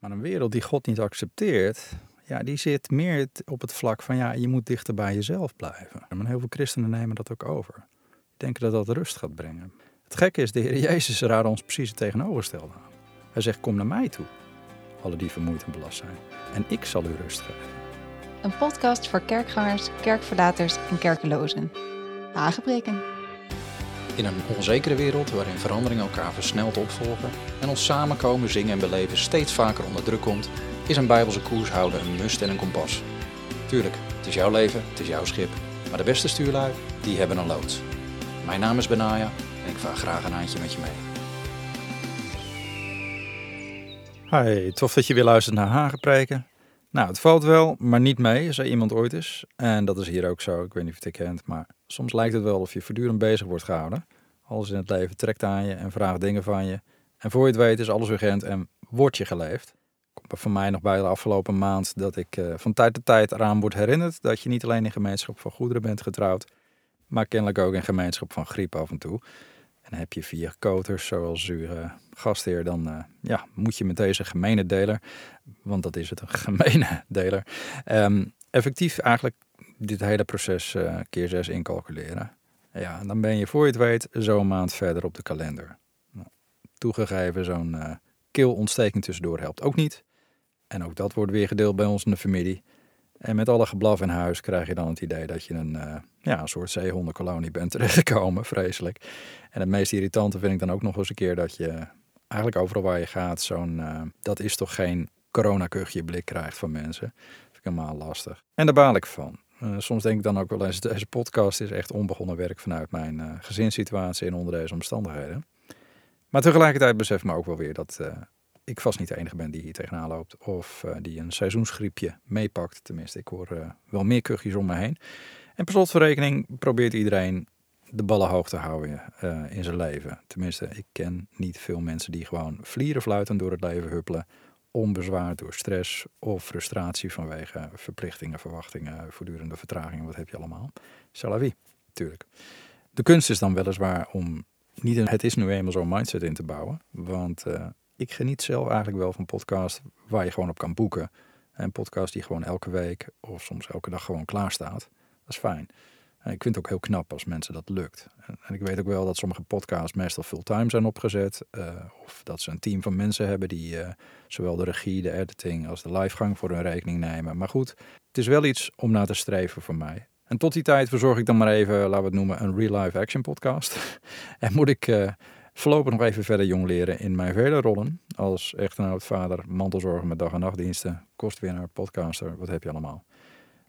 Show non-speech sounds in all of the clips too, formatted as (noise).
Maar een wereld die God niet accepteert, ja, die zit meer op het vlak van ja, je moet dichter bij jezelf blijven. En heel veel christenen nemen dat ook over. Die denken dat dat rust gaat brengen. Het gekke is, de Heer Jezus raadde ons precies het tegenovergestelde aan. Hij zegt, kom naar mij toe, alle die vermoeid en belast zijn. En ik zal u rust geven. Een podcast voor kerkgangers, kerkverlaters en kerkelozen. Aangebreken. In een onzekere wereld waarin veranderingen elkaar versneld opvolgen en ons samenkomen, zingen en beleven steeds vaker onder druk komt, is een bijbelse koers houden een must en een kompas. Tuurlijk, het is jouw leven, het is jouw schip, maar de beste stuurlui, die hebben een loods. Mijn naam is Benaya en ik vaar graag een eindje met je mee. Hi, tof dat je weer luistert naar Hagenpreken. Nou, het valt wel, maar niet mee, zei iemand ooit eens. En dat is hier ook zo, ik weet niet of je het kent, maar soms lijkt het wel of je voortdurend bezig wordt gehouden. Alles in het leven trekt aan je en vraagt dingen van je. En voor je het weet is alles urgent en wordt je geleefd. Komt er mij nog bij de afgelopen maand dat ik uh, van tijd tot tijd eraan word herinnerd dat je niet alleen in gemeenschap van goederen bent getrouwd, maar kennelijk ook in gemeenschap van griep af en toe. En heb je vier koters zoals uw uh, gastheer, dan uh, ja, moet je met deze gemene deler, want dat is het, een (laughs) gemene deler, um, effectief eigenlijk dit hele proces uh, keer zes incalculeren. Ja, dan ben je voor je het weet zo'n maand verder op de kalender. Nou, toegegeven, zo'n keelontsteking tussendoor helpt ook niet. En ook dat wordt weer gedeeld bij ons in de familie. En met alle geblaf in huis krijg je dan het idee dat je een, uh, ja, een soort zeehondenkolonie bent (laughs) terechtgekomen. Vreselijk. En het meest irritante vind ik dan ook nog eens een keer dat je eigenlijk overal waar je gaat zo'n, uh, dat is toch geen coronakuchje blik krijgt van mensen. Vind ik helemaal lastig. En daar baal ik van. Uh, soms denk ik dan ook wel eens, deze podcast is echt onbegonnen werk vanuit mijn gezinssituatie en onder deze omstandigheden. Maar tegelijkertijd besef me ook wel weer dat ik vast niet de enige ben die hier tegenaan loopt. Of die een seizoensgriepje meepakt. Tenminste, ik hoor wel meer kuchjes om me heen. En per rekening probeert iedereen de ballen hoog te houden in zijn leven. Tenminste, ik ken niet veel mensen die gewoon vlieren fluiten door het leven huppelen onbezwaard door stress of frustratie vanwege verplichtingen, verwachtingen, voortdurende vertragingen, wat heb je allemaal. C'est la vie, natuurlijk. De kunst is dan weliswaar om niet een het is nu eenmaal zo'n mindset in te bouwen, want ik geniet zelf eigenlijk wel van podcasts waar je gewoon op kan boeken. Een podcast die gewoon elke week of soms elke dag gewoon klaar staat. Dat is fijn. En ik vind het ook heel knap als mensen dat lukt. En ik weet ook wel dat sommige podcasts meestal fulltime zijn opgezet. Uh, of dat ze een team van mensen hebben die uh, zowel de regie, de editing als de livegang voor hun rekening nemen. Maar goed, het is wel iets om naar te streven voor mij. En tot die tijd verzorg ik dan maar even, laten we het noemen, een real life action podcast. (laughs) en moet ik uh, voorlopig nog even verder jong leren in mijn vele rollen. Als echtgenoot, vader, mantelzorger met dag- en nachtdiensten, kostwinnaar, podcaster, wat heb je allemaal.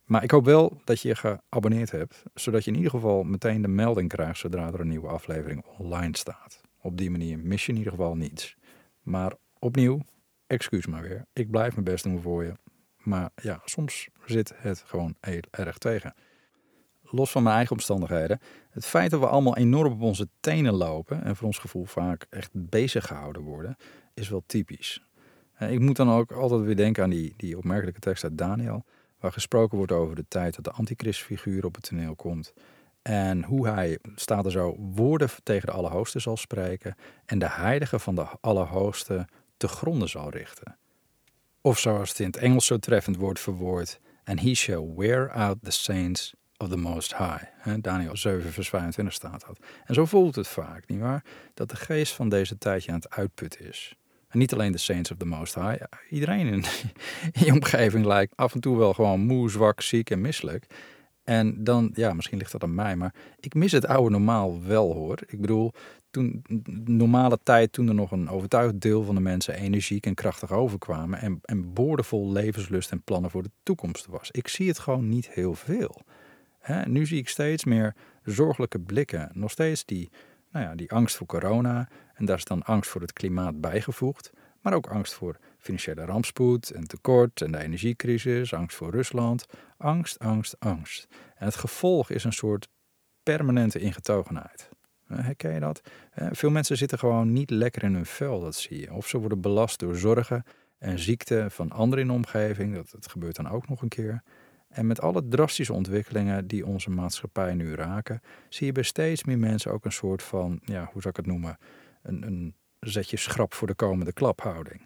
Maar ik hoop wel dat je je geabonneerd hebt, zodat je in ieder geval meteen de melding krijgt zodra er een nieuwe aflevering online staat. Op die manier mis je in ieder geval niets. Maar opnieuw, excuus maar weer. Ik blijf mijn best doen voor je. Maar ja, soms zit het gewoon heel erg tegen. Los van mijn eigen omstandigheden, het feit dat we allemaal enorm op onze tenen lopen en voor ons gevoel vaak echt bezig gehouden worden, is wel typisch. Ik moet dan ook altijd weer denken aan die, die opmerkelijke tekst uit Daniel waar gesproken wordt over de tijd dat de antichristfiguur op het toneel komt. En hoe hij, staat er zo, woorden tegen de Allerhoogste zal spreken en de heilige van de Allerhoogste te gronden zal richten. Of zoals het in het Engels zo treffend wordt verwoord, and he shall wear out the saints of the Most High. Daniel 7 vers 25 staat dat. En zo voelt het vaak, nietwaar? Dat de geest van deze tijd aan het uitputten is. En niet alleen de Saints of the Most High. Iedereen in, (laughs) in je omgeving lijkt af en toe wel gewoon moe, zwak, ziek en misselijk. En dan, ja, misschien ligt dat aan mij, maar ik mis het oude normaal wel hoor. Ik bedoel, toen normale tijd, toen er nog een overtuigd deel van de mensen energiek en krachtig overkwamen en, en boordevol levenslust en plannen voor de toekomst was. Ik zie het gewoon niet heel veel. Hè? Nu zie ik steeds meer zorgelijke blikken. Nog steeds die, nou ja, die angst voor corona. En daar is dan angst voor het klimaat bijgevoegd. Maar ook angst voor financiële rampspoed en tekort en de energiecrisis. Angst voor Rusland. Angst, angst, angst. En het gevolg is een soort permanente ingetogenheid. Herken je dat? Veel mensen zitten gewoon niet lekker in hun vel, dat zie je. Of ze worden belast door zorgen en ziekten van anderen in de omgeving. Dat, dat gebeurt dan ook nog een keer. En met alle drastische ontwikkelingen die onze maatschappij nu raken, zie je bij steeds meer mensen ook een soort van, ja, hoe zou ik het noemen, een, een zetje schrap voor de komende klaphouding.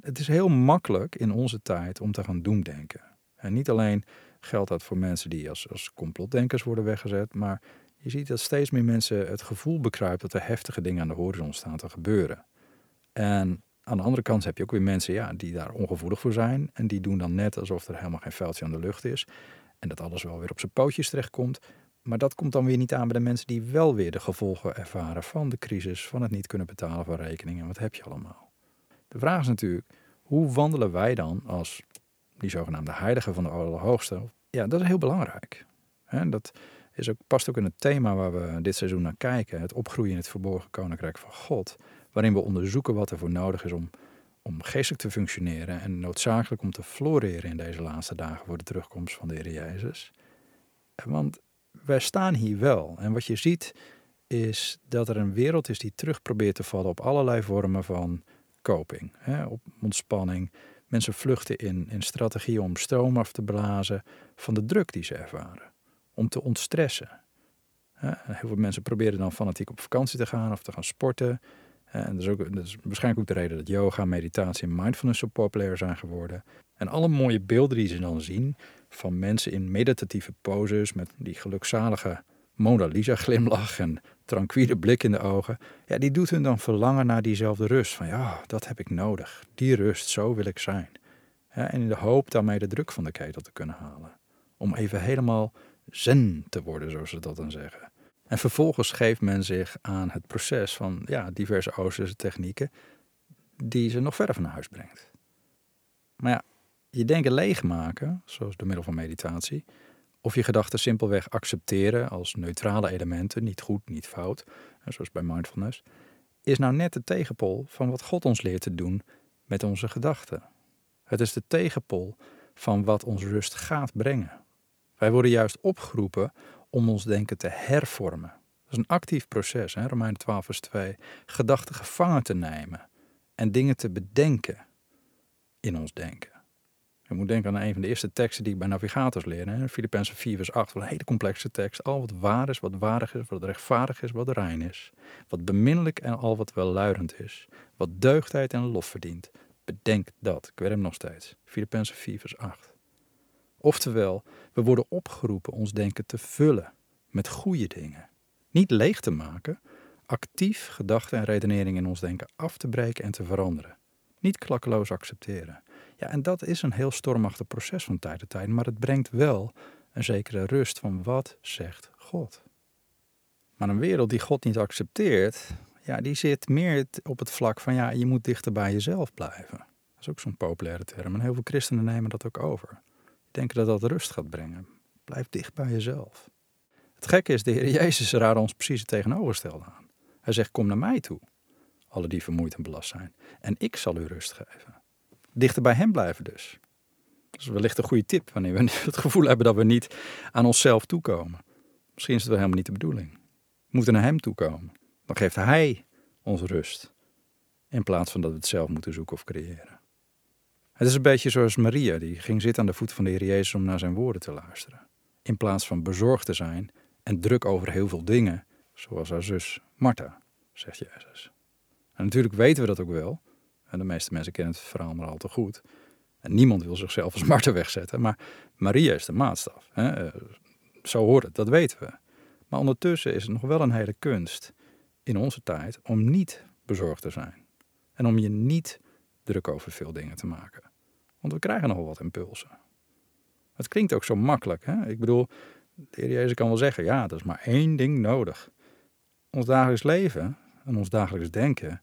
het is heel makkelijk in onze tijd om te gaan doemdenken. En niet alleen geldt dat voor mensen die als, als complotdenkers worden weggezet, maar je ziet dat steeds meer mensen het gevoel bekruipen dat er heftige dingen aan de horizon staan te gebeuren. En aan de andere kant heb je ook weer mensen ja, die daar ongevoelig voor zijn. En die doen dan net alsof er helemaal geen vuiltje aan de lucht is. En dat alles wel weer op zijn pootjes terechtkomt. Maar dat komt dan weer niet aan bij de mensen die wel weer de gevolgen ervaren van de crisis, van het niet kunnen betalen van rekeningen. Wat heb je allemaal? De vraag is natuurlijk, hoe wandelen wij dan als die zogenaamde heilige van de Allerhoogste? Ja, dat is heel belangrijk. En dat is ook, past ook in het thema waar we dit seizoen naar kijken. Het opgroeien in het verborgen koninkrijk van God. Waarin we onderzoeken wat er voor nodig is om, om geestelijk te functioneren. En noodzakelijk om te floreren in deze laatste dagen voor de terugkomst van de Heer Jezus. Want wij staan hier wel. En wat je ziet is dat er een wereld is die terug probeert te vallen op allerlei vormen van coping. Hè, op ontspanning. Mensen vluchten in, in strategieën om stroom af te blazen van de druk die ze ervaren. Om te ontstressen. Heel veel mensen proberen dan fanatiek op vakantie te gaan of te gaan sporten. En dat is, ook, dat is waarschijnlijk ook de reden dat yoga, meditatie en mindfulness zo populair zijn geworden. En alle mooie beelden die ze dan zien van mensen in meditatieve poses met die gelukzalige Mona Lisa glimlach en tranquile blik in de ogen, ja, die doet hun dan verlangen naar diezelfde rust. Van ja, dat heb ik nodig. Die rust, zo wil ik zijn. En in de hoop daarmee de druk van de ketel te kunnen halen. Om even helemaal zen te worden, zoals ze dat dan zeggen. En vervolgens geeft men zich aan het proces van ja, diverse Oosterse technieken die ze nog verder van huis brengt. Maar ja, je denken leegmaken, zoals door middel van meditatie, of je gedachten simpelweg accepteren als neutrale elementen, niet goed, niet fout, zoals bij mindfulness, is nou net de tegenpol van wat God ons leert te doen met onze gedachten. Het is de tegenpol van wat ons rust gaat brengen. Wij worden juist opgeroepen om ons denken te hervormen. Dat is een actief proces, hè? Romeinen 12 vers 2. Gedachten gevangen te nemen en dingen te bedenken in ons denken. Je moet denken aan een van de eerste teksten die ik bij navigators leer. Filippenzen 4 vers 8, een hele complexe tekst. Al wat waar is, wat waardig is, wat rechtvaardig is, wat rein is. Wat beminnelijk en al wat welluidend is. Wat deugdheid en lof verdient. Bedenk dat. Ik weet hem nog steeds. Filippenzen 4 vers 8. Oftewel, we worden opgeroepen ons denken te vullen met goede dingen. Niet leeg te maken, actief gedachten en redeneringen in ons denken af te breken en te veranderen. Niet klakkeloos accepteren. Ja, en dat is een heel stormachtig proces van tijd tot tijd, maar het brengt wel een zekere rust van wat zegt God. Maar een wereld die God niet accepteert, ja, die zit meer op het vlak van ja, je moet dichter bij jezelf blijven. Dat is ook zo'n populaire term en heel veel christenen nemen dat ook over denken dat dat rust gaat brengen. Blijf dicht bij jezelf. Het gekke is, de Heer Jezus raadde ons precies het tegenovergestelde aan. Hij zegt, kom naar mij toe, alle die vermoeid en belast zijn. En ik zal u rust geven. Dichter bij hem blijven dus. Dat is wellicht een goede tip wanneer we (laughs) het gevoel hebben dat we niet aan onszelf toekomen. Misschien is het wel helemaal niet de bedoeling. We moeten naar hem toekomen. Dan geeft hij ons rust. In plaats van dat we het zelf moeten zoeken of creëren. Het is een beetje zoals Maria, die ging zitten aan de voet van de Heer Jezus om naar zijn woorden te luisteren. In plaats van bezorgd te zijn en druk over heel veel dingen, zoals haar zus Martha, zegt Jezus. En natuurlijk weten we dat ook wel. En de meeste mensen kennen het verhaal maar al te goed. En niemand wil zichzelf als Martha wegzetten. Maar Maria is de maatstaf. Hè? Zo hoort het, dat weten we. Maar ondertussen is het nog wel een hele kunst in onze tijd om niet bezorgd te zijn. En om je niet druk over veel dingen te maken. Want we krijgen nogal wat impulsen. Het klinkt ook zo makkelijk. Hè? Ik bedoel, de heer Jezus kan wel zeggen, ja, er is maar één ding nodig. Ons dagelijks leven en ons dagelijks denken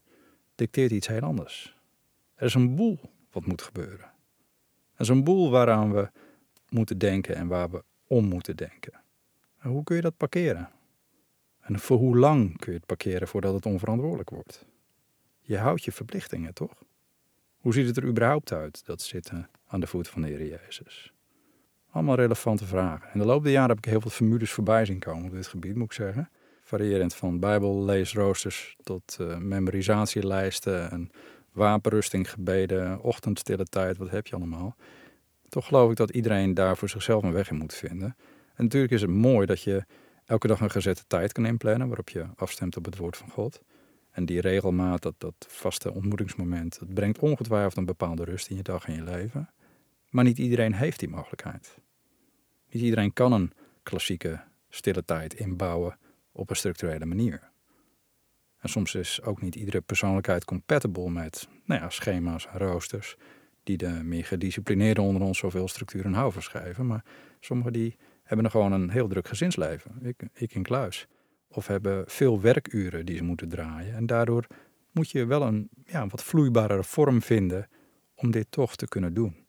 dicteert iets heel anders. Er is een boel wat moet gebeuren. Er is een boel waaraan we moeten denken en waar we om moeten denken. En hoe kun je dat parkeren? En voor hoe lang kun je het parkeren voordat het onverantwoordelijk wordt? Je houdt je verplichtingen, toch? Hoe ziet het er überhaupt uit, dat zitten aan de voet van de Heer Jezus? Allemaal relevante vragen. In de loop der jaren heb ik heel veel formules voorbij zien komen op dit gebied, moet ik zeggen. Variërend van bijbelleesroosters tot uh, memorisatielijsten en wapenrustinggebeden, ochtendstille tijd, wat heb je allemaal. Toch geloof ik dat iedereen daar voor zichzelf een weg in moet vinden. En natuurlijk is het mooi dat je elke dag een gezette tijd kan inplannen waarop je afstemt op het woord van God. En die regelmaat, dat, dat vaste ontmoetingsmoment, dat brengt ongetwijfeld een bepaalde rust in je dag en je leven. Maar niet iedereen heeft die mogelijkheid. Niet iedereen kan een klassieke stille tijd inbouwen op een structurele manier. En soms is ook niet iedere persoonlijkheid compatible met nou ja, schema's en roosters die de meer gedisciplineerden onder ons zoveel structuur en hou verschrijven. Maar sommigen die hebben er gewoon een heel druk gezinsleven. Ik, ik in kluis. Of hebben veel werkuren die ze moeten draaien. En daardoor moet je wel een ja, wat vloeibarere vorm vinden om dit toch te kunnen doen.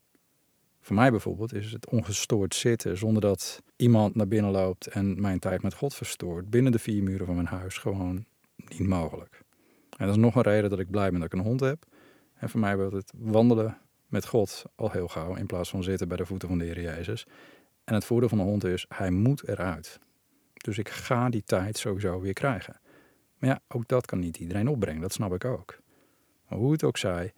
Voor mij bijvoorbeeld is het ongestoord zitten zonder dat iemand naar binnen loopt en mijn tijd met God verstoort binnen de vier muren van mijn huis gewoon niet mogelijk. En dat is nog een reden dat ik blij ben dat ik een hond heb. En voor mij wordt het wandelen met God al heel gauw in plaats van zitten bij de voeten van de Heer Jezus. En het voordeel van een hond is, hij moet eruit. Dus ik ga die tijd sowieso weer krijgen. Maar ja, ook dat kan niet iedereen opbrengen, dat snap ik ook. Maar hoe het ook zij,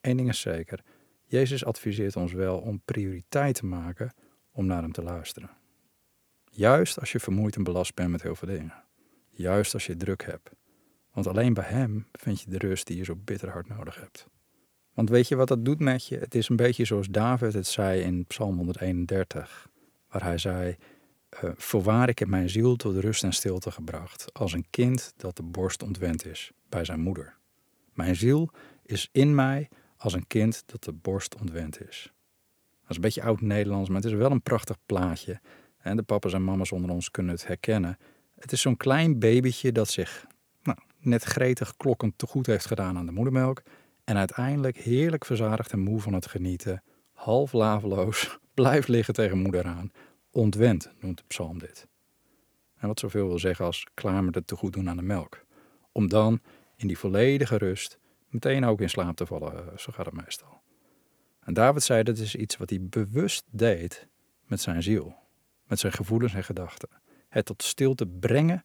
één ding is zeker. Jezus adviseert ons wel om prioriteit te maken om naar hem te luisteren. Juist als je vermoeid en belast bent met heel veel dingen. Juist als je druk hebt. Want alleen bij hem vind je de rust die je zo bitter hard nodig hebt. Want weet je wat dat doet met je? Het is een beetje zoals David het zei in Psalm 131, waar hij zei: uh, Voorwaar, ik heb mijn ziel tot rust en stilte gebracht, als een kind dat de borst ontwend is bij zijn moeder. Mijn ziel is in mij als een kind dat de borst ontwend is. Dat is een beetje oud-Nederlands, maar het is wel een prachtig plaatje. De papa's en mama's onder ons kunnen het herkennen. Het is zo'n klein babytje dat zich nou, net gretig klokkend te goed heeft gedaan aan de moedermelk. En uiteindelijk heerlijk verzadigd en moe van het genieten, half laveloos, (laughs) blijft liggen tegen moeder aan. Ontwend noemt de psalm dit. En wat zoveel wil zeggen als klaar met het te goed doen aan de melk. Om dan in die volledige rust meteen ook in slaap te vallen, eh, zo gaat het meestal. En David zei dat is iets wat hij bewust deed met zijn ziel, met zijn gevoelens en gedachten. Het tot stilte brengen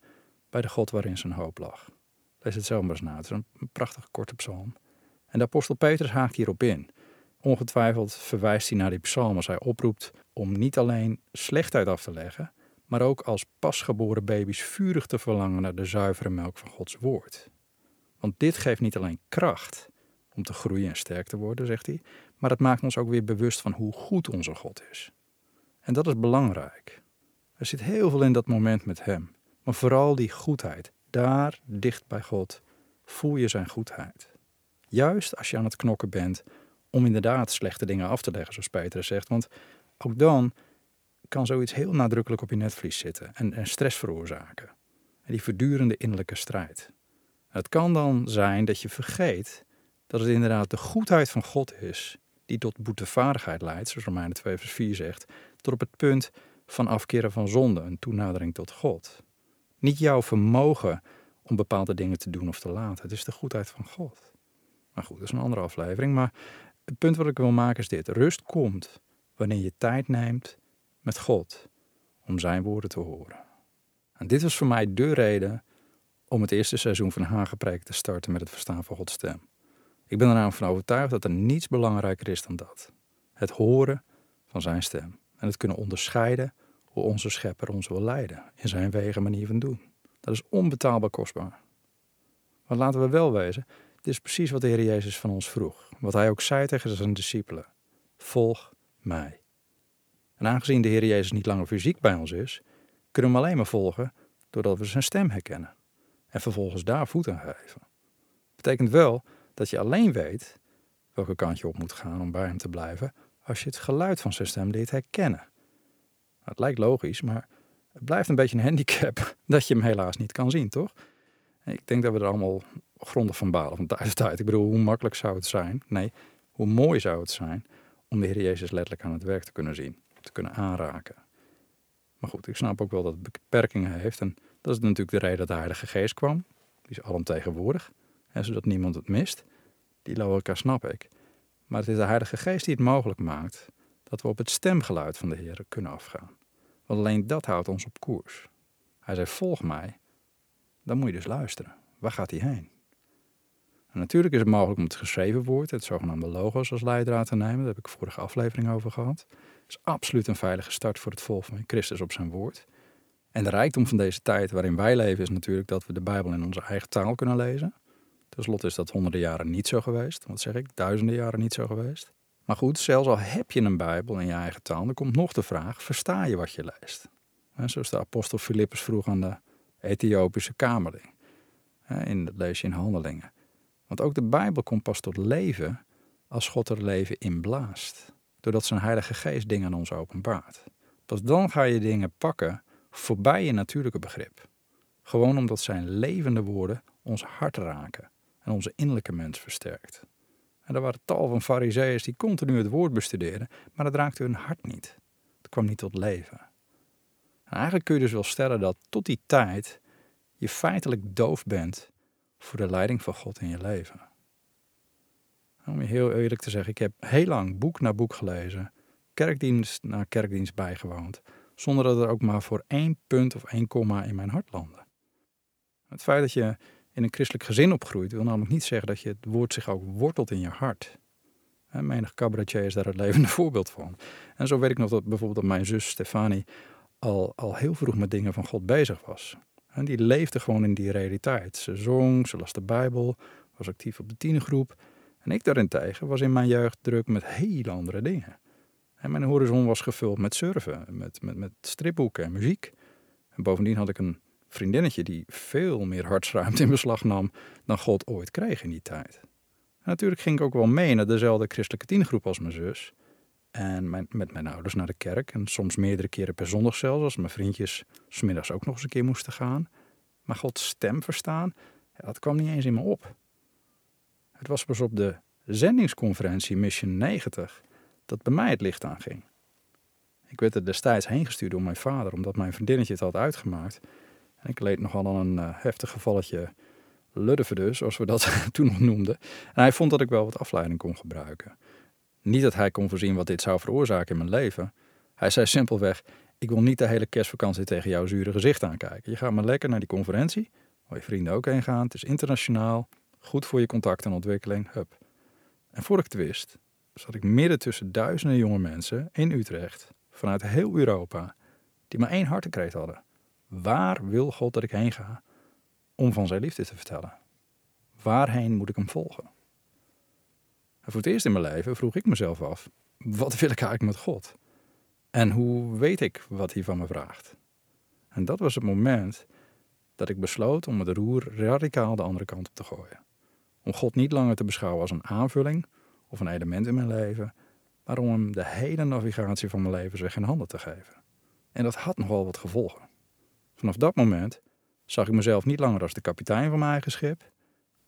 bij de God waarin zijn hoop lag. Lees het zelf maar eens na. Het is een prachtige korte psalm. En de apostel Petrus haakt hierop in. Ongetwijfeld verwijst hij naar die psalm als hij oproept om niet alleen slechtheid af te leggen, maar ook als pasgeboren baby's vurig te verlangen naar de zuivere melk van Gods woord. Want dit geeft niet alleen kracht om te groeien en sterk te worden, zegt hij, maar het maakt ons ook weer bewust van hoe goed onze God is. En dat is belangrijk. Er zit heel veel in dat moment met Hem, maar vooral die goedheid. Daar, dicht bij God, voel je Zijn goedheid. Juist als je aan het knokken bent om inderdaad slechte dingen af te leggen, zoals Peter zegt. Want ook dan kan zoiets heel nadrukkelijk op je netvlies zitten en, en stress veroorzaken. En die verdurende innerlijke strijd. Het kan dan zijn dat je vergeet dat het inderdaad de goedheid van God is die tot boetevaardigheid leidt, zoals Romeinen 2 vers 4 zegt, tot op het punt van afkeren van zonde, een toenadering tot God. Niet jouw vermogen om bepaalde dingen te doen of te laten, het is de goedheid van God. Maar goed, dat is een andere aflevering. Maar het punt wat ik wil maken is dit. Rust komt wanneer je tijd neemt met God om zijn woorden te horen. En dit was voor mij de reden om het eerste seizoen van Hagepreek te starten met het verstaan van Gods stem. Ik ben er namelijk van overtuigd dat er niets belangrijker is dan dat. Het horen van zijn stem. En het kunnen onderscheiden hoe onze schepper ons wil leiden in zijn wegen manier van doen. Dat is onbetaalbaar kostbaar. Maar laten we wel wezen, dit is precies wat de Heer Jezus van ons vroeg. Wat hij ook zei tegen zijn discipelen. Volg mij. En aangezien de Heer Jezus niet langer fysiek bij ons is, kunnen we hem alleen maar volgen doordat we zijn stem herkennen. En vervolgens daar voet aan geven. Betekent wel dat je alleen weet welke kant je op moet gaan om bij hem te blijven, als je het geluid van zijn stem leert herkennen. Het lijkt logisch, maar het blijft een beetje een handicap (laughs) dat je hem helaas niet kan zien, toch? Ik denk dat we er allemaal grondig van balen van tijd tot tijd. Ik bedoel, hoe makkelijk zou het zijn? Nee, hoe mooi zou het zijn om de Heer Jezus letterlijk aan het werk te kunnen zien, te kunnen aanraken. Maar goed, ik snap ook wel dat het beperkingen heeft. En dat is natuurlijk de reden dat de Heilige Geest kwam. Die is alomtegenwoordig. En zodat niemand het mist. Die logica snap ik. Maar het is de Heilige Geest die het mogelijk maakt dat we op het stemgeluid van de Heer kunnen afgaan. Want alleen dat houdt ons op koers. Hij zei: Volg mij. Dan moet je dus luisteren. Waar gaat hij heen? Natuurlijk is het mogelijk om het geschreven woord, het zogenaamde logos, als leidraad te nemen. Daar heb ik vorige aflevering over gehad. Het is absoluut een veilige start voor het volgen van Christus op zijn woord. En de rijkdom van deze tijd waarin wij leven is natuurlijk dat we de Bijbel in onze eigen taal kunnen lezen. Ten slotte is dat honderden jaren niet zo geweest. Wat zeg ik? Duizenden jaren niet zo geweest. Maar goed, zelfs al heb je een Bijbel in je eigen taal, dan komt nog de vraag: versta je wat je leest? Zoals de apostel Filippus vroeg aan de Ethiopische kamerling. In, dat lees je in handelingen. Want ook de Bijbel komt pas tot leven als God er leven in blaast. Doordat zijn Heilige Geest dingen aan ons openbaart. Pas dan ga je dingen pakken voorbij je natuurlijke begrip. Gewoon omdat zijn levende woorden ons hart raken en onze innerlijke mens versterkt. En er waren tal van fariseeërs die continu het woord bestudeerden, maar het raakte hun hart niet. Het kwam niet tot leven. En eigenlijk kun je dus wel stellen dat tot die tijd je feitelijk doof bent voor de leiding van God in je leven. Om je heel eerlijk te zeggen, ik heb heel lang boek na boek gelezen, kerkdienst na kerkdienst bijgewoond, zonder dat er ook maar voor één punt of één komma in mijn hart landde. Het feit dat je in een christelijk gezin opgroeit, wil namelijk niet zeggen dat je het woord zich ook wortelt in je hart. En menig cabaretier is daar het levende (laughs) voorbeeld van. En zo weet ik nog dat bijvoorbeeld dat mijn zus Stefanie al, al heel vroeg met dingen van God bezig was. En die leefde gewoon in die realiteit. Ze zong, ze las de Bijbel, was actief op de tienergroep. En ik daarentegen was in mijn jeugd druk met hele andere dingen. En mijn horizon was gevuld met surfen, met, met, met stripboeken en muziek. En bovendien had ik een vriendinnetje die veel meer hartsruimte in beslag nam dan God ooit kreeg in die tijd. Natuurlijk ging ik ook wel mee naar dezelfde christelijke tienergroep als mijn zus. En met mijn ouders naar de kerk. En soms meerdere keren per zondag zelfs, als mijn vriendjes smiddags ook nog eens een keer moesten gaan. Maar Gods stem verstaan, dat kwam niet eens in me op. Het was pas op de zendingsconferentie Mission 90 dat bij mij het licht aanging. Ik werd er destijds heen gestuurd door mijn vader, omdat mijn vriendinnetje het had uitgemaakt. En ik leed nogal aan een uh, heftig gevalletje luddeverdus, zoals we dat (laughs) toen nog noemden. En hij vond dat ik wel wat afleiding kon gebruiken. Niet dat hij kon voorzien wat dit zou veroorzaken in mijn leven. Hij zei simpelweg: Ik wil niet de hele kerstvakantie tegen jouw zure gezicht aankijken. Je gaat maar lekker naar die conferentie, waar je vrienden ook heen gaan. Het is internationaal, goed voor je contact en ontwikkeling. Hup. En voor ik het wist, zat ik midden tussen duizenden jonge mensen in Utrecht, vanuit heel Europa, die maar één hartekreet hadden. Waar wil God dat ik heen ga om van zijn liefde te vertellen? Waarheen moet ik hem volgen? Voor het eerst in mijn leven vroeg ik mezelf af: wat wil ik eigenlijk met God? En hoe weet ik wat hij van me vraagt? En dat was het moment dat ik besloot om het roer radicaal de andere kant op te gooien. Om God niet langer te beschouwen als een aanvulling of een element in mijn leven, maar om hem de hele navigatie van mijn leven zich in handen te geven. En dat had nogal wat gevolgen. Vanaf dat moment zag ik mezelf niet langer als de kapitein van mijn eigen schip,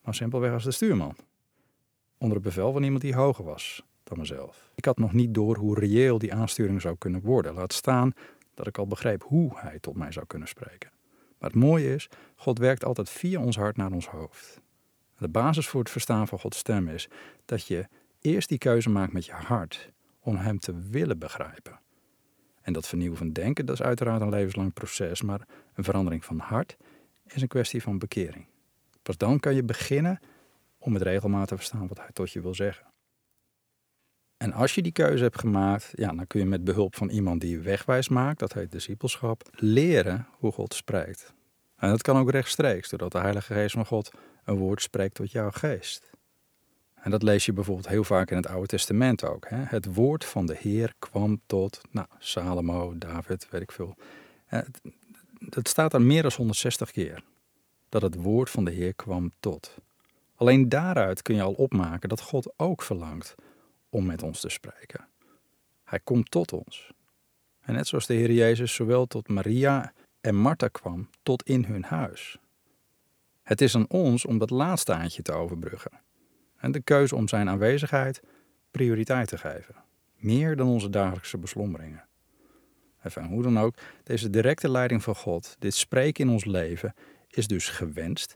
maar simpelweg als de stuurman. Onder het bevel van iemand die hoger was dan mezelf. Ik had nog niet door hoe reëel die aansturing zou kunnen worden. Laat staan dat ik al begreep hoe hij tot mij zou kunnen spreken. Maar het mooie is, God werkt altijd via ons hart naar ons hoofd. De basis voor het verstaan van Gods stem is dat je eerst die keuze maakt met je hart om Hem te willen begrijpen. En dat vernieuwen van denken, dat is uiteraard een levenslang proces, maar een verandering van hart is een kwestie van bekering. Pas dan kan je beginnen om met regelmaat te verstaan wat hij tot je wil zeggen. En als je die keuze hebt gemaakt, ja, dan kun je met behulp van iemand die wegwijs maakt, dat heet discipelschap, leren hoe God spreekt. En dat kan ook rechtstreeks, doordat de Heilige Geest van God een woord spreekt tot jouw geest. En dat lees je bijvoorbeeld heel vaak in het Oude Testament ook. Hè? Het woord van de Heer kwam tot nou, Salomo, David, weet ik veel. Het, het staat er meer dan 160 keer. Dat het woord van de Heer kwam tot. Alleen daaruit kun je al opmaken dat God ook verlangt om met ons te spreken. Hij komt tot ons. En net zoals de Heer Jezus zowel tot Maria en Martha kwam, tot in hun huis. Het is aan ons om dat laatste te overbruggen. En de keuze om zijn aanwezigheid prioriteit te geven. Meer dan onze dagelijkse beslommeringen. Enfin, hoe dan ook, deze directe leiding van God, dit spreken in ons leven, is dus gewenst,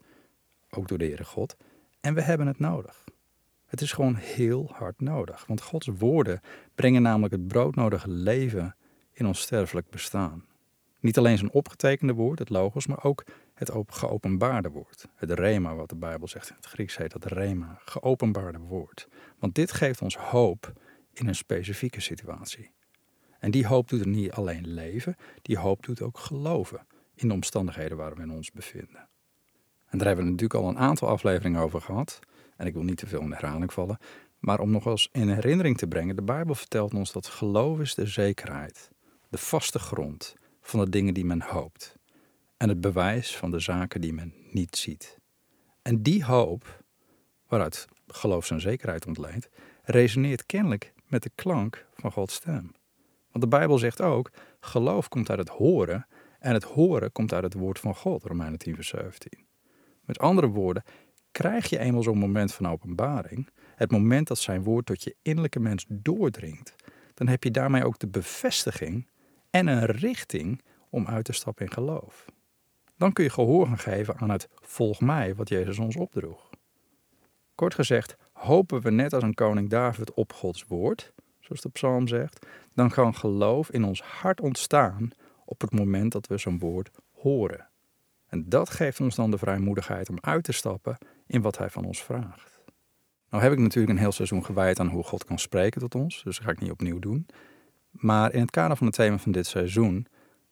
ook door de Heere God, en we hebben het nodig. Het is gewoon heel hard nodig, want Gods woorden brengen namelijk het broodnodige leven in ons sterfelijk bestaan. Niet alleen zijn opgetekende woord, het logos, maar ook het geopenbaarde woord. Het rema, wat de Bijbel zegt in het Grieks heet dat rema, geopenbaarde woord. Want dit geeft ons hoop in een specifieke situatie. En die hoop doet er niet alleen leven, die hoop doet ook geloven in de omstandigheden waar we in ons bevinden. En daar hebben we natuurlijk al een aantal afleveringen over gehad. En ik wil niet te veel in herhaling vallen. Maar om nog eens in herinnering te brengen, de Bijbel vertelt ons dat geloof is de zekerheid, de vaste grond van de dingen die men hoopt. En het bewijs van de zaken die men niet ziet. En die hoop, waaruit geloof zijn zekerheid ontleent, resoneert kennelijk met de klank van Gods stem. Want de Bijbel zegt ook, geloof komt uit het horen en het horen komt uit het woord van God, Romeinen 10 vers 17. Met andere woorden, krijg je eenmaal zo'n moment van openbaring, het moment dat zijn woord tot je innerlijke mens doordringt, dan heb je daarmee ook de bevestiging en een richting om uit te stappen in geloof. Dan kun je gehoor gaan geven aan het volg mij wat Jezus ons opdroeg. Kort gezegd, hopen we net als een koning David op Gods woord, zoals de psalm zegt, dan kan geloof in ons hart ontstaan op het moment dat we zo'n woord horen. En dat geeft ons dan de vrijmoedigheid om uit te stappen in wat hij van ons vraagt. Nou heb ik natuurlijk een heel seizoen gewijd aan hoe God kan spreken tot ons, dus dat ga ik niet opnieuw doen. Maar in het kader van het thema van dit seizoen,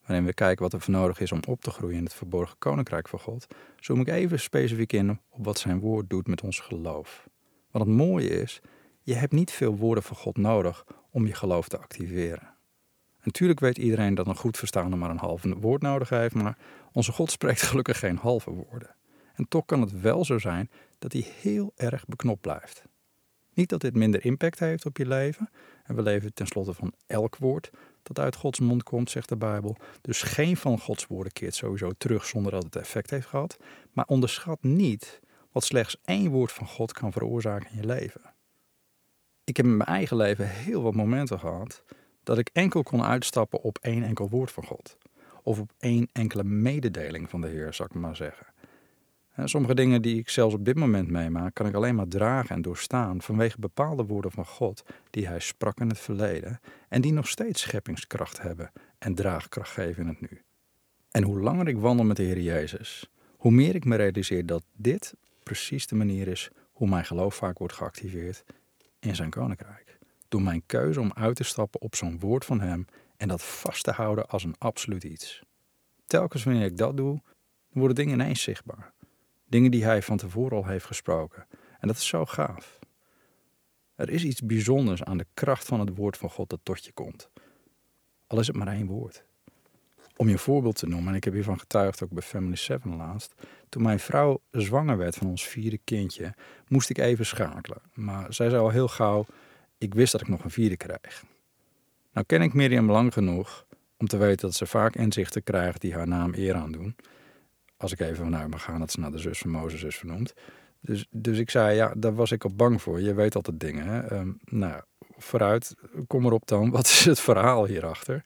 waarin we kijken wat er voor nodig is om op te groeien in het verborgen koninkrijk van God, zoom ik even specifiek in op wat zijn woord doet met ons geloof. Want het mooie is, je hebt niet veel woorden van God nodig om je geloof te activeren. Natuurlijk weet iedereen dat een goed verstaande maar een halve woord nodig heeft, maar onze God spreekt (laughs) gelukkig geen halve woorden. En toch kan het wel zo zijn dat hij heel erg beknopt blijft. Niet dat dit minder impact heeft op je leven, en we leven tenslotte van elk woord dat uit Gods mond komt, zegt de Bijbel. Dus geen van Gods woorden keert sowieso terug zonder dat het effect heeft gehad. Maar onderschat niet wat slechts één woord van God kan veroorzaken in je leven. Ik heb in mijn eigen leven heel wat momenten gehad dat ik enkel kon uitstappen op één enkel woord van God. Of op één enkele mededeling van de Heer, zou ik maar zeggen. Sommige dingen die ik zelfs op dit moment meemaak, kan ik alleen maar dragen en doorstaan vanwege bepaalde woorden van God die Hij sprak in het verleden en die nog steeds scheppingskracht hebben en draagkracht geven in het nu. En hoe langer ik wandel met de Heer Jezus, hoe meer ik me realiseer dat dit precies de manier is hoe mijn geloof vaak wordt geactiveerd in zijn koninkrijk. Door mijn keuze om uit te stappen op zo'n woord van Hem en dat vast te houden als een absoluut iets. Telkens wanneer ik dat doe, worden dingen ineens zichtbaar. Dingen die hij van tevoren al heeft gesproken. En dat is zo gaaf. Er is iets bijzonders aan de kracht van het woord van God dat tot je komt. Al is het maar één woord. Om je een voorbeeld te noemen, en ik heb hiervan getuigd ook bij Family 7 laatst. Toen mijn vrouw zwanger werd van ons vierde kindje, moest ik even schakelen. Maar zij zei al heel gauw, ik wist dat ik nog een vierde krijg. Nou ken ik Mirjam lang genoeg om te weten dat ze vaak inzichten krijgt die haar naam eer aan doen als ik even vanuit mag gaan dat ze naar de zus van Mozes is vernoemd. Dus, dus ik zei, ja, daar was ik op bang voor. Je weet altijd dingen. Hè? Um, nou, vooruit, kom erop dan. (laughs) Wat is het verhaal hierachter?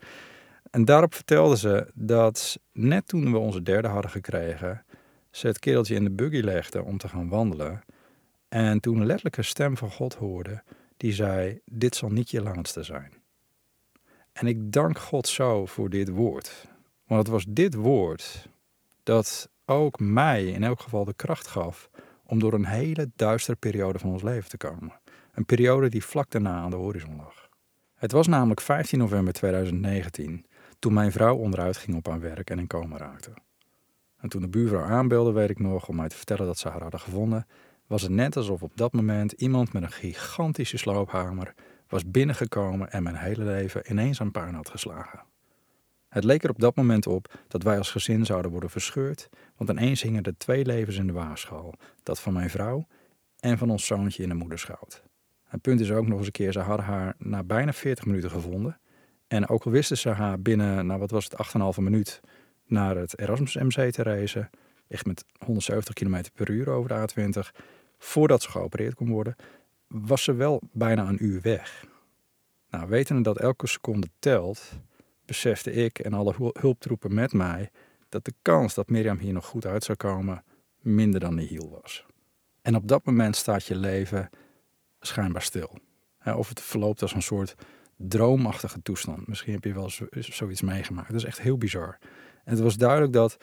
En daarop vertelde ze dat net toen we onze derde hadden gekregen, ze het kereltje in de buggy legde om te gaan wandelen. En toen letterlijk een stem van God hoorde, die zei: Dit zal niet je laatste zijn. En ik dank God zo voor dit woord. Want het was dit woord dat ook mij in elk geval de kracht gaf om door een hele duistere periode van ons leven te komen. Een periode die vlak daarna aan de horizon lag. Het was namelijk 15 november 2019 toen mijn vrouw onderuit ging op haar werk en in coma raakte. En toen de buurvrouw aanbelde, weet ik nog, om mij te vertellen dat ze haar hadden gevonden, was het net alsof op dat moment iemand met een gigantische sloophamer was binnengekomen en mijn hele leven ineens aan puin had geslagen. Het leek er op dat moment op dat wij als gezin zouden worden verscheurd, want ineens hingen er twee levens in de waarschaal: dat van mijn vrouw en van ons zoontje in de moederschout. Het punt is ook nog eens een keer, ze hadden haar na bijna 40 minuten gevonden. En ook al wisten ze haar binnen, nou wat was het, 8,5 minuut naar het Erasmus MC te reizen, echt met 170 km per uur over de A20, voordat ze geopereerd kon worden, was ze wel bijna een uur weg. Nou, wetende dat elke seconde telt, besefte ik en alle hulptroepen met mij dat de kans dat Mirjam hier nog goed uit zou komen minder dan nihil was. En op dat moment staat je leven schijnbaar stil. Of het verloopt als een soort droomachtige toestand. Misschien heb je wel zoiets meegemaakt. Dat is echt heel bizar. En het was duidelijk dat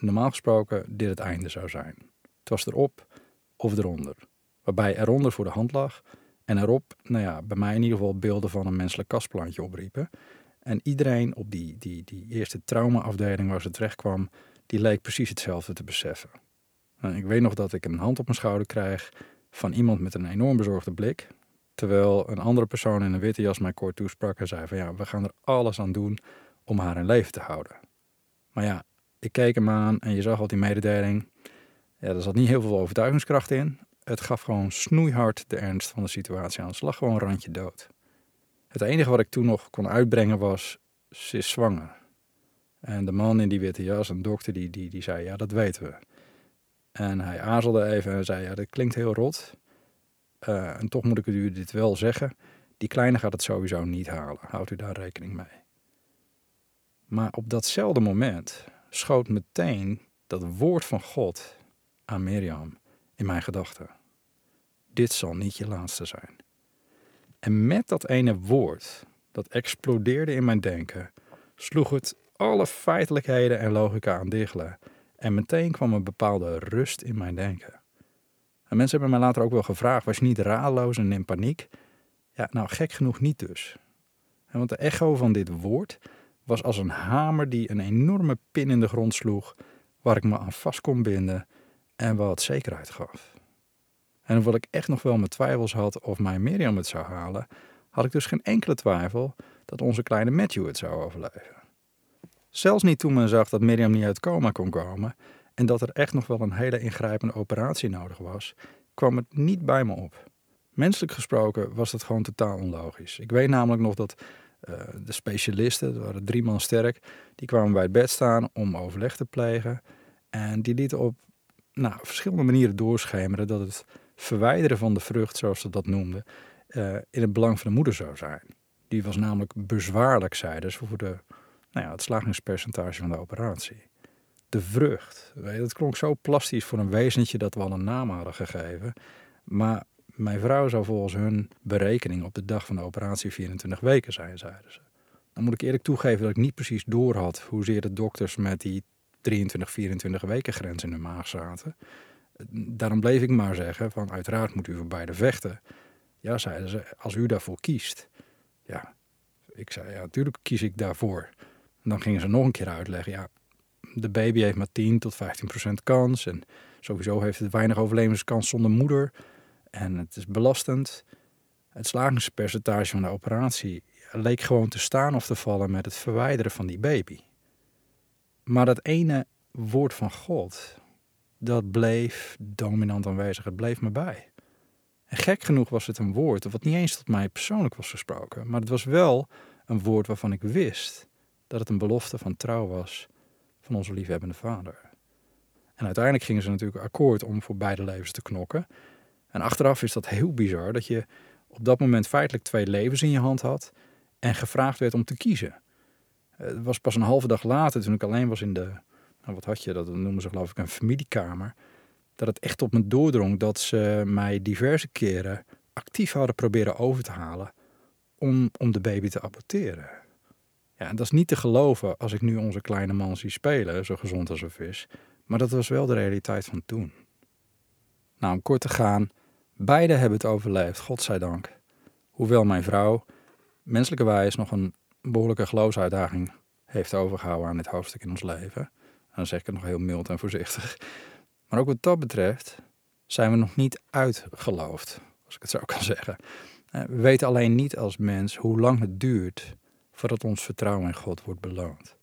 normaal gesproken dit het einde zou zijn. Het was erop of eronder. Waarbij eronder voor de hand lag en erop, nou ja, bij mij in ieder geval beelden van een menselijk kastplantje opriepen. En iedereen op die, die, die eerste traumaafdeling waar ze terecht kwam, die leek precies hetzelfde te beseffen. En ik weet nog dat ik een hand op mijn schouder krijg van iemand met een enorm bezorgde blik. Terwijl een andere persoon in een witte jas mij kort toesprak en zei van ja, we gaan er alles aan doen om haar in leven te houden. Maar ja, ik keek hem aan en je zag al die mededeling. Ja, er zat niet heel veel overtuigingskracht in. Het gaf gewoon snoeihard de ernst van de situatie aan. Het lag gewoon randje dood. Het enige wat ik toen nog kon uitbrengen was, ze is zwanger. En de man in die witte jas, een dokter, die, die, die zei, ja, dat weten we. En hij aarzelde even en zei, ja, dat klinkt heel rot. Uh, en toch moet ik u dit wel zeggen. Die kleine gaat het sowieso niet halen. Houdt u daar rekening mee. Maar op datzelfde moment schoot meteen dat woord van God aan Mirjam in mijn gedachten. Dit zal niet je laatste zijn. En met dat ene woord, dat explodeerde in mijn denken, sloeg het alle feitelijkheden en logica aan diggelen. En meteen kwam een bepaalde rust in mijn denken. En mensen hebben mij later ook wel gevraagd: was je niet radeloos en in paniek? Ja, nou gek genoeg niet dus. Want de echo van dit woord was als een hamer die een enorme pin in de grond sloeg, waar ik me aan vast kon binden en wat zekerheid gaf. En hoewel ik echt nog wel mijn twijfels had of mijn Miriam het zou halen, had ik dus geen enkele twijfel dat onze kleine Matthew het zou overleven. Zelfs niet toen men zag dat Miriam niet uit coma kon komen en dat er echt nog wel een hele ingrijpende operatie nodig was, kwam het niet bij me op. Menselijk gesproken was dat gewoon totaal onlogisch. Ik weet namelijk nog dat uh, de specialisten, er waren drie man sterk, die kwamen bij het bed staan om overleg te plegen. En die lieten op nou, verschillende manieren doorschemeren dat het verwijderen van de vrucht, zoals ze dat noemden, uh, in het belang van de moeder zou zijn. Die was namelijk bezwaarlijk, zeiden ze, voor de, nou ja, het slagingspercentage van de operatie. De vrucht, dat klonk zo plastisch voor een wezentje dat we al een naam hadden gegeven. Maar mijn vrouw zou volgens hun berekening op de dag van de operatie 24 weken zijn, zeiden ze. Dan moet ik eerlijk toegeven dat ik niet precies door had hoezeer de dokters met die 23, 24 weken grens in hun maag zaten. Daarom bleef ik maar zeggen van uiteraard moet u voor beide vechten. Ja, zeiden ze, als u daarvoor kiest. Ja, ik zei ja, natuurlijk kies ik daarvoor. Dan gingen ze nog een keer uitleggen, ja, de baby heeft maar 10 tot 15 procent kans. En sowieso heeft het weinig overlevingskans zonder moeder. En het is belastend. Het slagingspercentage van de operatie leek gewoon te staan of te vallen met het verwijderen van die baby. Maar dat ene woord van God, dat bleef dominant aanwezig. Het bleef me bij. En gek genoeg was het een woord wat niet eens tot mij persoonlijk was gesproken. Maar het was wel een woord waarvan ik wist dat het een belofte van trouw was van onze liefhebbende vader. En uiteindelijk gingen ze natuurlijk akkoord om voor beide levens te knokken. En achteraf is dat heel bizar dat je op dat moment feitelijk twee levens in je hand had en gevraagd werd om te kiezen. Het was pas een halve dag later, toen ik alleen was in de, nou wat had je, dat noemen ze geloof ik een familiekamer, dat het echt op me doordrong dat ze mij diverse keren actief hadden proberen over te halen om, om de baby te aborteren. Ja, en dat is niet te geloven als ik nu onze kleine man zie spelen, zo gezond als een vis, maar dat was wel de realiteit van toen. Nou, om kort te gaan, beide hebben het overleefd, godzijdank. Hoewel mijn vrouw menselijkerwijs nog een behoorlijke geloofsuitdaging heeft overgehouden aan dit hoofdstuk in ons leven. En dan zeg ik het nog heel mild en voorzichtig. Maar ook wat dat betreft zijn we nog niet uitgeloofd, als ik het zo kan zeggen. Eh, we weten alleen niet als mens hoe lang het duurt voordat ons vertrouwen in God wordt beloond.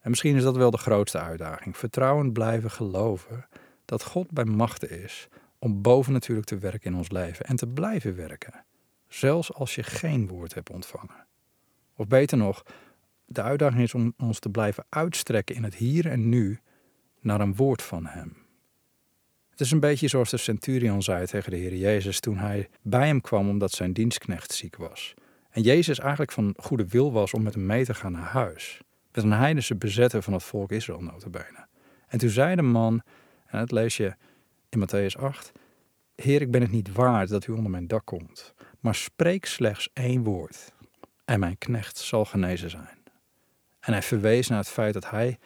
En misschien is dat wel de grootste uitdaging. Vertrouwen blijven geloven dat God bij machten is om boven natuurlijk te werken in ons leven en te blijven werken, zelfs als je geen woord hebt ontvangen. Of beter nog, de uitdaging is om ons te blijven uitstrekken in het hier en nu naar een woord van Hem. Het is een beetje zoals de centurion zei tegen de Heer Jezus toen hij bij hem kwam omdat zijn dienstknecht ziek was. En Jezus eigenlijk van goede wil was om met hem mee te gaan naar huis. Met een heidense bezetter van het volk Israël notabene. En toen zei de man, en dat lees je in Matthäus 8, Heer, ik ben het niet waard dat u onder mijn dak komt, maar spreek slechts één woord en mijn knecht zal genezen zijn. En hij verwees naar het feit dat hij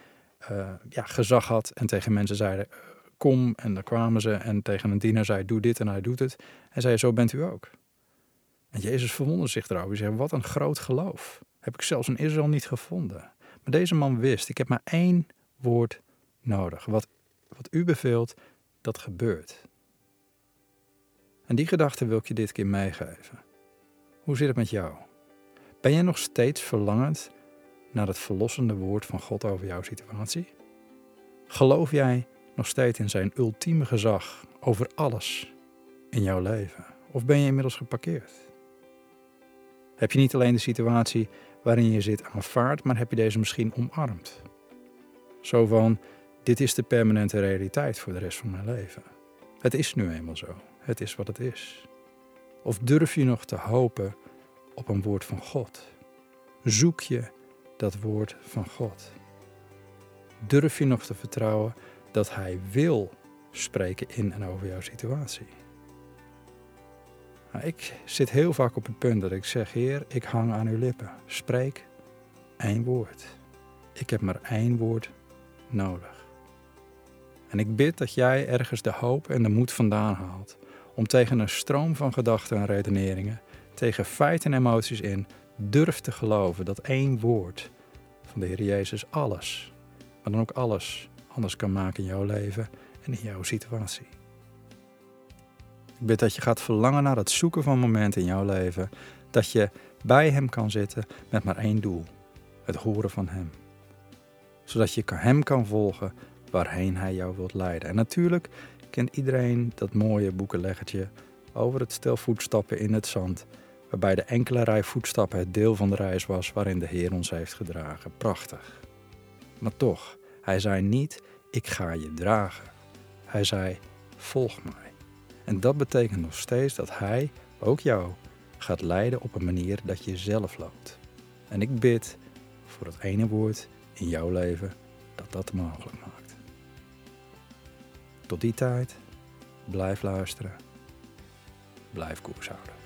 uh, ja, gezag had en tegen mensen zeiden, kom, en dan kwamen ze en tegen een dienaar zei, doe dit en hij doet het. En zei, zo bent u ook. En Jezus verwonderde zich erover. Zei, wat een groot geloof. Heb ik zelfs in Israël niet gevonden. Maar deze man wist, ik heb maar één woord nodig. Wat, wat u beveelt, dat gebeurt. En die gedachte wil ik je dit keer meegeven. Hoe zit het met jou? Ben jij nog steeds verlangend naar het verlossende woord van God over jouw situatie? Geloof jij nog steeds in zijn ultieme gezag over alles in jouw leven? Of ben je inmiddels geparkeerd? Heb je niet alleen de situatie waarin je zit aanvaard, maar heb je deze misschien omarmd? Zo van, dit is de permanente realiteit voor de rest van mijn leven. Het is nu eenmaal zo. Het is wat het is. Of durf je nog te hopen op een woord van God? Zoek je dat woord van God? Durf je nog te vertrouwen dat Hij wil spreken in en over jouw situatie? Nou, ik zit heel vaak op het punt dat ik zeg: Heer, ik hang aan uw lippen. Spreek één woord. Ik heb maar één woord nodig. En ik bid dat jij ergens de hoop en de moed vandaan haalt om tegen een stroom van gedachten en redeneringen, tegen feiten en emoties in, durft te geloven dat één woord van de Heer Jezus alles, maar dan ook alles anders kan maken in jouw leven en in jouw situatie. Ik bid dat je gaat verlangen naar het zoeken van momenten in jouw leven dat je bij Hem kan zitten met maar één doel: het horen van Hem. Zodat je Hem kan volgen waarheen Hij jou wilt leiden. En natuurlijk kent iedereen dat mooie boekenleggertje over het stel voetstappen in het zand, waarbij de enkele rij voetstappen het deel van de reis was waarin de Heer ons heeft gedragen. Prachtig. Maar toch, Hij zei niet: Ik ga je dragen. Hij zei: Volg mij. En dat betekent nog steeds dat Hij ook jou gaat leiden op een manier dat je zelf loopt. En ik bid voor het ene woord in jouw leven dat dat mogelijk maakt. Tot die tijd, blijf luisteren, blijf koers houden.